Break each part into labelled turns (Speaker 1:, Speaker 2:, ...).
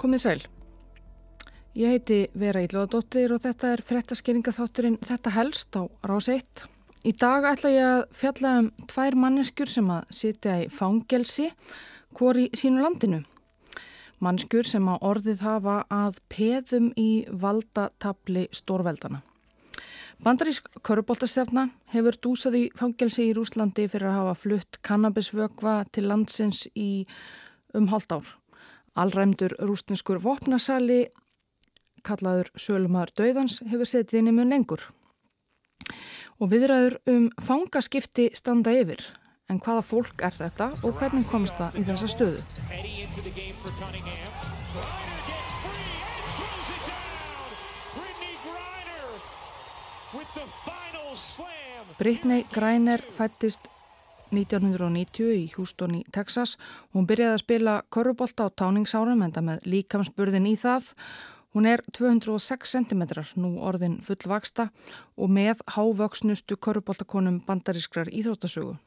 Speaker 1: Komið sæl. Ég heiti Vera Ílóðadóttir og þetta er frettaskeringaþátturinn Þetta helst á rás 1. Í dag ætla ég að fjalla um tvær manneskjur sem að sitja í fangelsi hvori sínu landinu. Manneskjur sem að orðið hafa að peðum í valdatabli stórveldana. Bandarísk körubóltastjarnar hefur dúsað í fangelsi í Rúslandi fyrir að hafa flutt kannabisvögva til landsins í um halvt ár. Allræmdur rústinskur vopnasali, kallaður Sölumar Dauðans, hefur setið inn í mun lengur. Og viðræður um fangaskipti standa yfir. En hvaða fólk er þetta og hvernig komst það í þessa stöðu? Brittany Greiner fættist 1990 í Houston í Texas. Hún byrjaði að spila korrubólta á táningsárum enda með líkamsburðin í það. Hún er 206 cm nú orðin fullvaksta og með hávöksnustu korrubóltakonum bandarískrar íþróttasögu.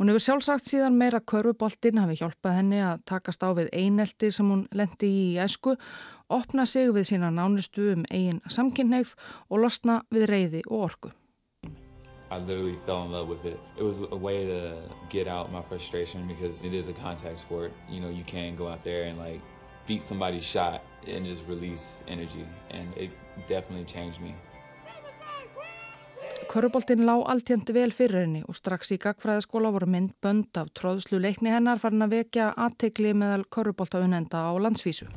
Speaker 1: Hún hefur sjálfsagt síðan meira korfuboltinn hafi hjálpað henni að takast á við einelti sem hún lendi í æsku, opna sig við sína nánustu um eigin samkynneigð og losna við reyði og orku.
Speaker 2: I literally fell in love with it. It was a way to get out my frustration because it is a contact sport. You know, you can't go out there and like beat somebody's shot and just release energy and it definitely changed me.
Speaker 1: Köruboltinn lág alltjöndi vel fyrir henni og strax í gagfræðaskóla voru mynd bönd af tróðslu leikni hennar farin að vekja aðtegli meðal körubolta unenda á landsvísu.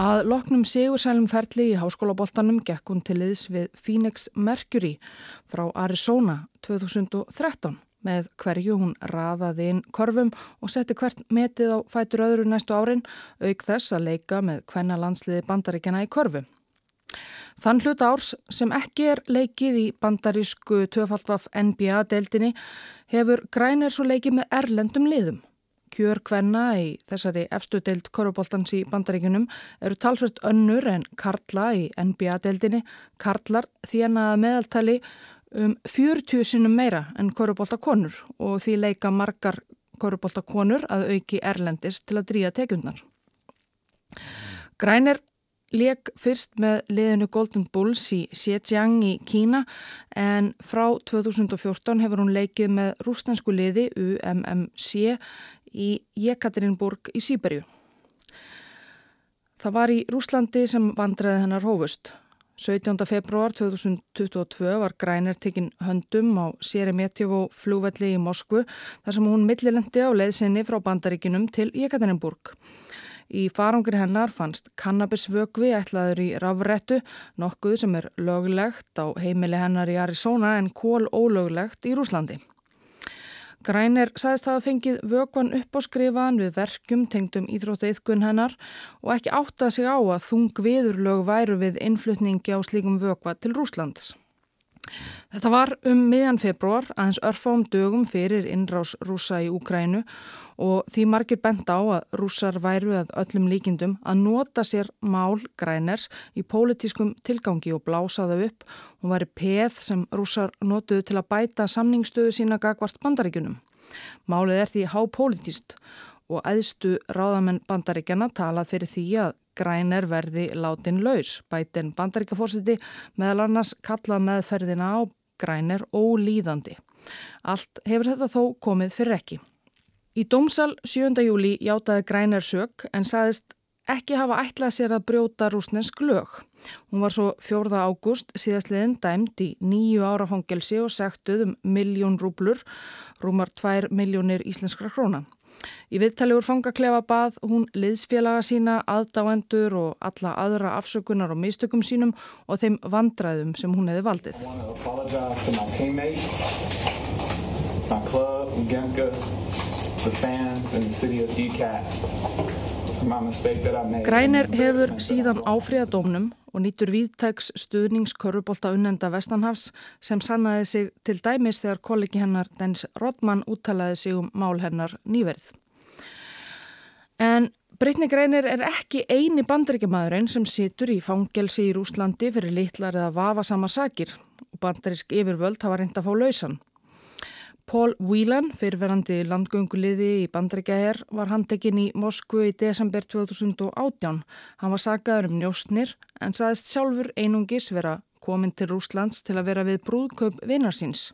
Speaker 1: Að loknum sigursælum ferli í háskólaboltanum gekk hún til liðs við Phoenix Mercury frá Arizona 2013 með hverju hún raðaði inn korfum og setti hvert metið á fætur öðru næstu árin auk þess að leika með hvenna landsliði bandaríkjana í korfu. Þann hlut árs sem ekki er leikið í bandarísku töfaldvaf NBA-deldinni hefur grænir svo leikið með erlendum liðum. Kjör kvenna í þessari efstu deild korubóltans í bandaríkunum eru talsvert önnur en Karla í NBA-deildinni. Karlar þjena meðaltali um 40 sinum meira en korubóltakonur og því leika margar korubóltakonur að auki erlendis til að dríja tekjundnar. Grænir leik fyrst með liðinu Golden Bulls í Xiejiang í Kína en frá 2014 hefur hún leikið með rústensku liði UMMC í Jekaterinburg í Sýberju. Það var í Rúslandi sem vandræði hennar hófust. 17. februar 2022 var Grænir tekinn höndum á Seremetjevo flúvelli í Moskvu þar sem hún millilendi á leiðsynni frá bandaríkinum til Jekaterinburg. Í farangri hennar fannst kannabisvögvi ætlaður í rafrættu, nokkuð sem er löglegt á heimili hennar í Arizona en kól ólöglegt í Rúslandi. Grænir saðist að það fengið vökvan upp á skrifaðan við verkum tengdum íþrótteiðkun hennar og ekki áttað sig á að þung viðurlög væru við innflutningi á slíkum vökva til Rúslands. Þetta var um miðjan februar aðeins örfám dögum fyrir innrás rúsa í Úkrænu og því margir bent á að rússar væru að öllum líkindum að nota sér mál græners í pólitískum tilgangi og blása þau upp. Hún væri peð sem rússar notuðu til að bæta samningsstöðu sína gagvart bandaríkunum. Málið er því hápolítist og æðstu ráðamenn bandaríkjana talað fyrir því að græner verði látin laus. Bætin bandaríkafórsiti meðal annars kallað meðferðina á græner ólíðandi. Allt hefur þetta þó komið fyrir ekki. Í dómsal 7. júli játaði Græner sög en saðist ekki hafa ætlað sér að brjóta rúsnesk lög. Hún var svo 4. ágúst síðastliðin dæmt í nýju árafangelsi og segtuð um miljón rúblur, rúmar 2 miljónir íslenskra króna. Í viðtali úr fangaklefa bað hún liðsfélaga sína, aðdáendur og alla aðra afsökunar og mistökum sínum og þeim vandræðum sem hún hefði valdið. Grænir hefur síðan áfríðadómnum og nýtur viðtæks stuðningskörubólta unnenda Vestanhafs sem sannaði sig til dæmis þegar kollegi hennar Dens Rottmann úttalaði sig um mál hennar nýverð. En Brittany Greiner er ekki eini bandaríkjamaðurinn sem situr í fangelsi í Rúslandi fyrir litlar eða vafasama sakir og bandarísk yfirvöld hafa reynd að fá lausan. Paul Whelan, fyrirverandi landgönguliði í bandaríkjaher, var handekinn í Moskvu í desember 2018. Hann var sagaður um njóstnir en saðist sjálfur einungis vera komin til Rúslands til að vera við brúðkaup vinnarsins.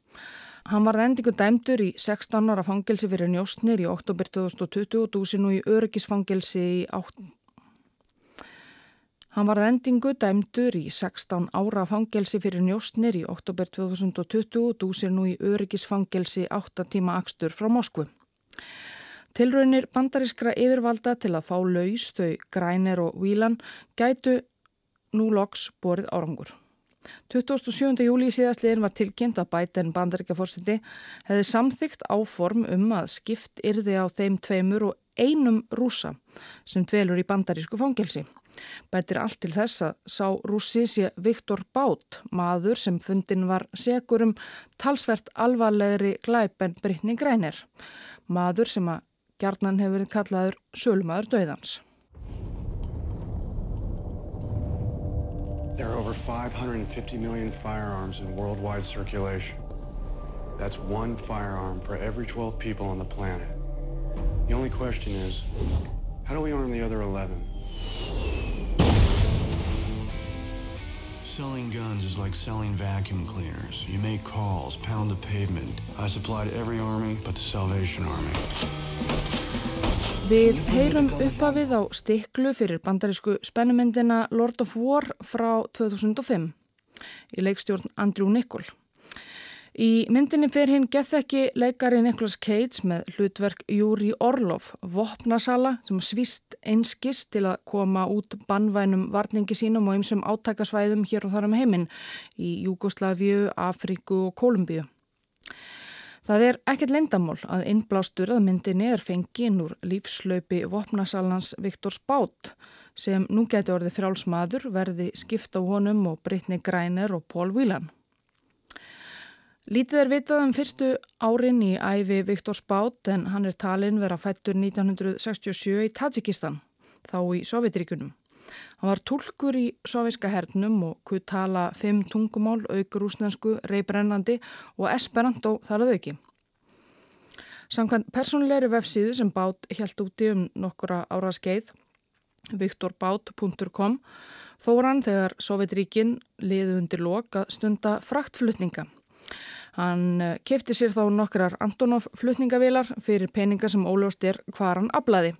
Speaker 1: Hann var endingu dæmdur í 16 ára fangelsi fyrir njóstnir í oktober 2020 og dúsi nú í öryggisfangelsi í 8. Hann var endingu dæmdur í 16 ára fangelsi fyrir njóstnir í oktober 2020 og dúsi nú í öryggisfangelsi 8 tíma axtur frá Moskvu. Tilraunir bandarískra yfirvalda til að fá laus þau grænir og vílan gætu nú loks borið árangur. 27. júli í síðastliðin var tilkynnt að Biden bandaríkjaforsiti hefði samþygt áform um að skipt yrði á þeim tveimur og einum rúsa sem dvelur í bandarísku fangelsi. Bætir allt til þess að sá rúsi sé Viktor Bát, maður sem fundin var segur um talsvert alvarlegri glæp en Brittany Greiner, maður sem að gjarnan hefur verið kallaður sölmaður döðans.
Speaker 3: There are over 550 million firearms in worldwide circulation. That's one firearm for every 12 people on the planet. The only question is, how do we arm the other 11? Selling guns is like selling vacuum cleaners. You make calls, pound the pavement. I supply to every army but the Salvation Army.
Speaker 1: Við heyrum uppafið á stiklu fyrir bandarísku spennumyndina Lord of War frá 2005 í leikstjórn Andrew Nichol. Í myndinni fer hinn gethekki leikari Nicholas Cage með hlutverk Júri Orlov, vopnasala sem svíst einskist til að koma út bannvænum varningi sínum og einsum átækasvæðum hér og þar um heiminn í Júgoslavíu, Afríku og Kolumbíu. Það er ekkert lendamál að innblástur að myndinni er fengin úr lífslaupi vopnasalans Viktor Spát sem nú getur orðið frálsmaður verði skipta á honum og Brittany Greiner og Paul Whelan. Lítið er vitað um fyrstu árin í æfi Viktor Spát en hann er talin vera fættur 1967 í Tajikistan, þá í Sovjetríkunum. Hann var tólkur í soviska hernum og kuð tala fimm tungumál, aukur úsnensku, reybrennandi og esperanto þar að auki. Samkvæmt personleiri vefsíðu sem bát helt úti um nokkura ára skeið, viktorbát.com, fór hann þegar Sovjetríkin liði undir lok að stunda fraktflutninga. Hann eh, kefti sér þá nokkrar Antonov flutningavilar fyrir peninga sem óljóst er hvar hann aflaði.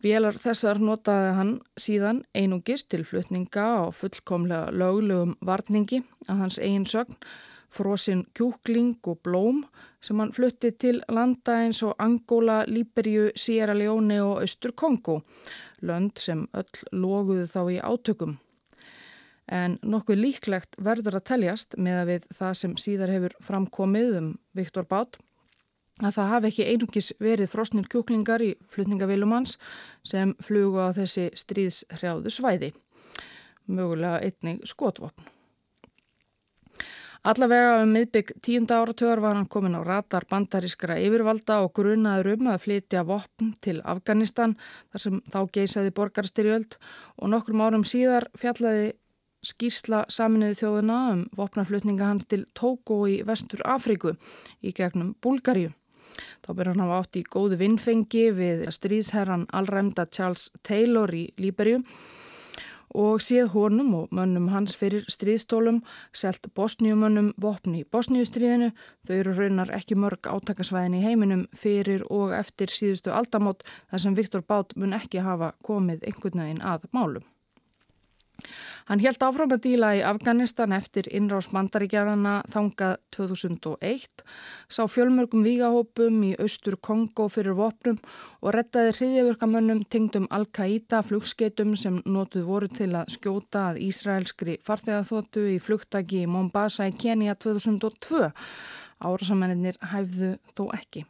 Speaker 1: Vélar þessar notaði hann síðan einungist til flutninga á fullkomlega löglegum varningi að hans eigin sögn, frosinn kjúkling og blóm sem hann flutti til landa eins og Angola, Líberju, Sierra Leone og Östur Kongo, lönd sem öll loguðu þá í átökum. En nokkuð líklegt verður að teljast með að við það sem síðar hefur framkomið um Viktor Bát að það hafi ekki einungis verið frosnir kjúklingar í flutningavilumans sem flugu á þessi stríðshrjáðu svæði, mögulega einnig skotvopn. Allavega um miðbygg tíunda áratöður var hann komin á ratar bandarískra yfirvalda og grunaður um að flytja vopn til Afganistan þar sem þá geysaði borgarstyrjöld og nokkrum árum síðar fjallaði skísla saminuði þjóðuna um vopnarflutninga hans til Tóko í vestur Afríku í gegnum Búlgarju. Þá byrjar hann á átt í góðu vinnfengi við stríðsherran allræmda Charles Taylor í Líberju og séð honum og mönnum hans fyrir stríðstólum, selt bosníumönnum vopni í bosníustríðinu. Þau eru raunar ekki mörg átakasvæðin í heiminum fyrir og eftir síðustu aldamót þar sem Viktor Bát mun ekki hafa komið einhvern veginn að málum. Hann helt áfram að díla í Afganistan eftir innrás mandaríkjarana þangað 2001, sá fjölmörgum vígahópum í austur Kongo fyrir vopnum og rettaði hriðjavörkamönnum tengdum Al-Qaida flugskeitum sem notuð voru til að skjóta að Ísraelskri farþegaþóttu í flugtaki í Mombasa í Kenya 2002. Árasamennir hæfðu þó ekki.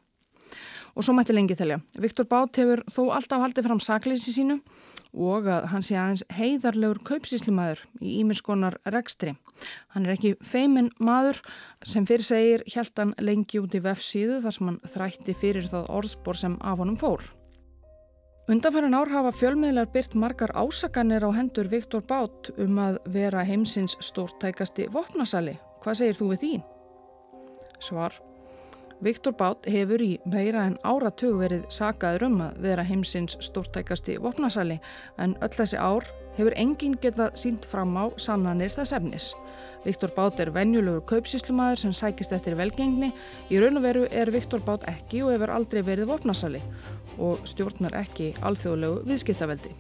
Speaker 1: Og svo mætti lengi telja. Viktor Bát hefur þó alltaf haldið fram sakleysi sínu og að hann sé aðeins heiðarlegur kaupsíslimaður í ímiskonar rekstri. Hann er ekki feimin maður sem fyrir segir helt hann lengi út í vefsíðu þar sem hann þrætti fyrir það orðspor sem af honum fór. Undanfærin ár hafa fjölmiðlar byrt margar ásakanir á hendur Viktor Bát um að vera heimsins stórtækasti vopnasali. Hvað segir þú við því? Svar. Viktor Bát hefur í meira en áratug verið sagaður um að vera heimsins stórtækasti vopnasali en öll þessi ár hefur enginn getað sínt fram á sannanir þess efnis. Viktor Bát er venjulegur kaupsíslumadur sem sækist eftir velgengni. Í raun og veru er Viktor Bát ekki og hefur aldrei verið vopnasali og stjórnar ekki alþjóðlegu viðskiptaveldi.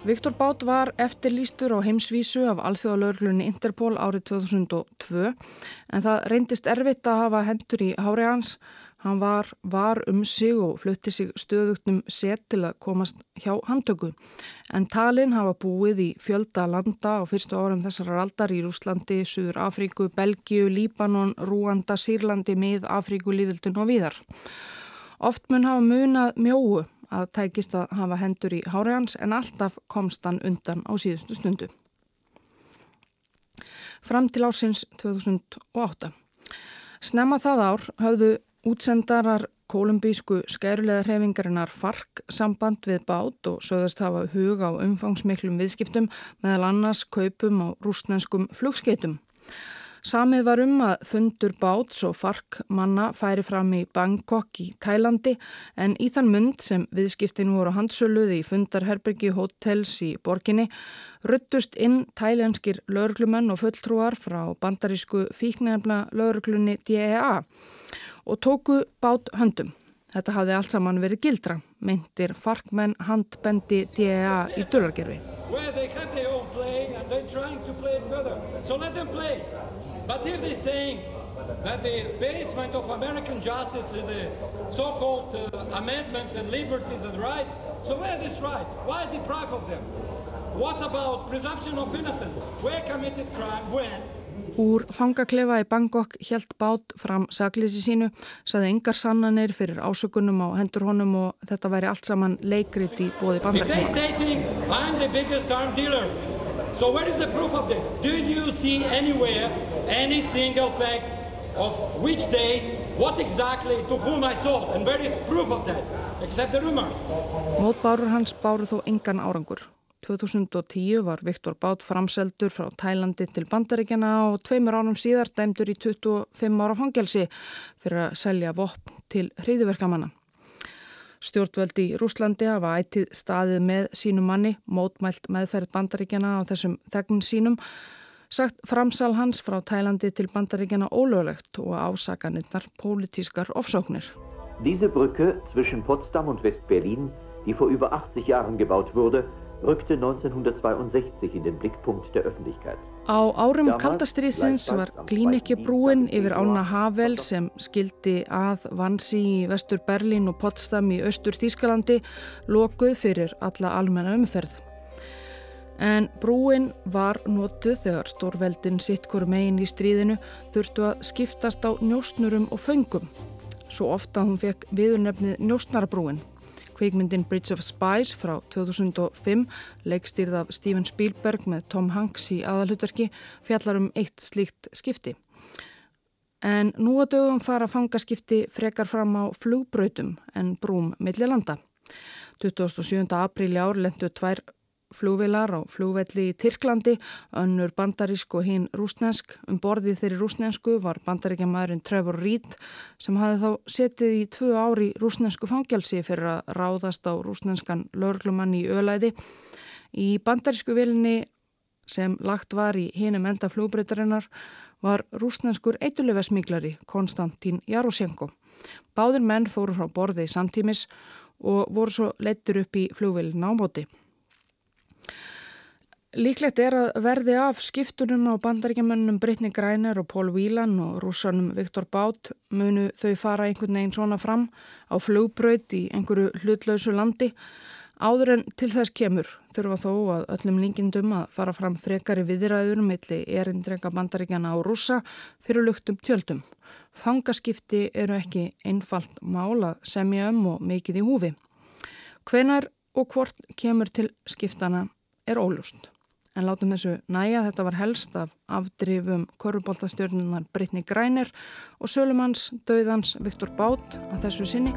Speaker 1: Viktor Bát var eftirlýstur á heimsvísu af alþjóðalörglunni Interpol árið 2002 en það reyndist erfitt að hafa hendur í hári hans. Hann var, var um sig og flutti sig stöðugtum set til að komast hjá handtöku. En talinn hafa búið í fjölda landa á fyrstu árum þessar aldar í Rúslandi, Suður Afríku, Belgiu, Líbanon, Rúanda, Sýrlandi, Mið, Afríku, Líðildun og víðar. Oft mun hafa munað mjóu að tækist að hafa hendur í hári hans en alltaf komst hann undan á síðustu stundu. Fram til ásins 2008. Snemma það ár hafðu Útsendarar kolumbísku skærulega hrefingarinnar FARC samband við bát og sögðast hafa hug á umfangsmiklum viðskiptum meðal annars kaupum á rúsnenskum flugskeitum. Samið var um að fundur báts og FARC manna færi fram í Bangkok í Tælandi en í þann mund sem viðskiptin voru handsöluði í fundarherbergi hotels í borginni ruttust inn tælenskir lauruglumenn og fulltrúar frá bandarísku fíknefna lauruglunni DEA og tóku bát höndum. Þetta hafði allt saman verið gildra, meintir farkmenn handbendi DEA í dölargerfi.
Speaker 4: That the basement of American justice is the so-called uh, amendments and liberties and rights. So where are these rights? Why deprive of them? What about presumption of innocence? Where committed crime? When?
Speaker 1: Úr fangaklefa í Bangkok helt bát fram saklýsi sínu, saði engar sannanir fyrir ásökunum á hendur honum og þetta væri allt saman leikrit í bóði bandarkema.
Speaker 4: So where is the proof of this? Did you see anywhere any single fact of which date, what exactly, to whom I sold and where is proof of that, except the rumors?
Speaker 1: Mótbárur hans báru þó engan árangur. 2010 var Viktor Bát framseldur frá Tælandi til Bandaríkjana og tveimur ánum síðar dæmdur í 25 ára fangelsi fyrir að selja vopn til hriðiverkamanna. Stjórnveldi í Rúslandi hafa ætið staðið með sínum manni, mótmælt meðferð Bandaríkjana á þessum þegnum sínum, sagt framsal hans frá Tælandi til Bandaríkjana ólöglegt og ásakanirnar pólitískar ofsóknir.
Speaker 5: Diese Brücke zwischen Potsdam und West-Berlin, die vor über 80 Jahren gebaut wurde, rückte 1962 in den Blickpunkt der Öffentlichkeit.
Speaker 1: Á árum kaldastriðsins var Glínekki brúin yfir ána Havel sem skildi að Vansi í vestur Berlín og Potsdam í austur Þískalandi lokuð fyrir alla almenna umferð. En brúin var notuð þegar stórveldin sitt hverju megin í stríðinu þurftu að skiptast á njóstnurum og föngum. Svo ofta hún fekk viðurnefnið njóstnarabrúin Kvikmyndin Bridge of Spies frá 2005, leikstýrð af Steven Spielberg með Tom Hanks í aðalhutverki, fjallar um eitt slíkt skipti. En nú að dögum fara fangaskipti frekar fram á flugbrautum en brúm millir landa. 27. apríli ár lendu tvær flúvilar á flúvelli í Tyrklandi, önnur bandarísk og hinn rúsnesk. Um borðið þeirri rúsnesku var bandaríkjamaðurinn Trevor Reed sem hafði þá setið í tvö ári rúsnesku fangelsi fyrir að ráðast á rúsneskan lörglumann í ölæði. Í bandarísku vilinni sem lagt var í hinum enda flúbreytarinnar var rúsneskur eitulefesmiglari Konstantín Jarosjenko. Báðir menn fóru frá borðið samtímis og voru svo leittur upp í flúvilin ámóti. Líklegt er að verði af skiptunum á bandaríkjamönnum Brittany Greiner og Paul Whelan og rúsanum Viktor Bát munu þau fara einhvern veginn svona fram á flugbraut í einhverju hlutlausu landi. Áður en til þess kemur þurfa þó að öllum líkindum að fara fram frekari viðræður milli erindrenga bandaríkjana á rúsa fyrir luktum tjöldum. Fangaskipti eru ekki einfalt mál að semja um og mikið í húfi. Hvenar og hvort kemur til skiptana er ólust En látum þessu næja, þetta var helst af afdrifum korfuboltastjörnunar Brittany Greiner og sölumanns, döðans Viktor Bát að þessu sinni.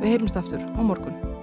Speaker 1: Við heyrumst aftur á morgun.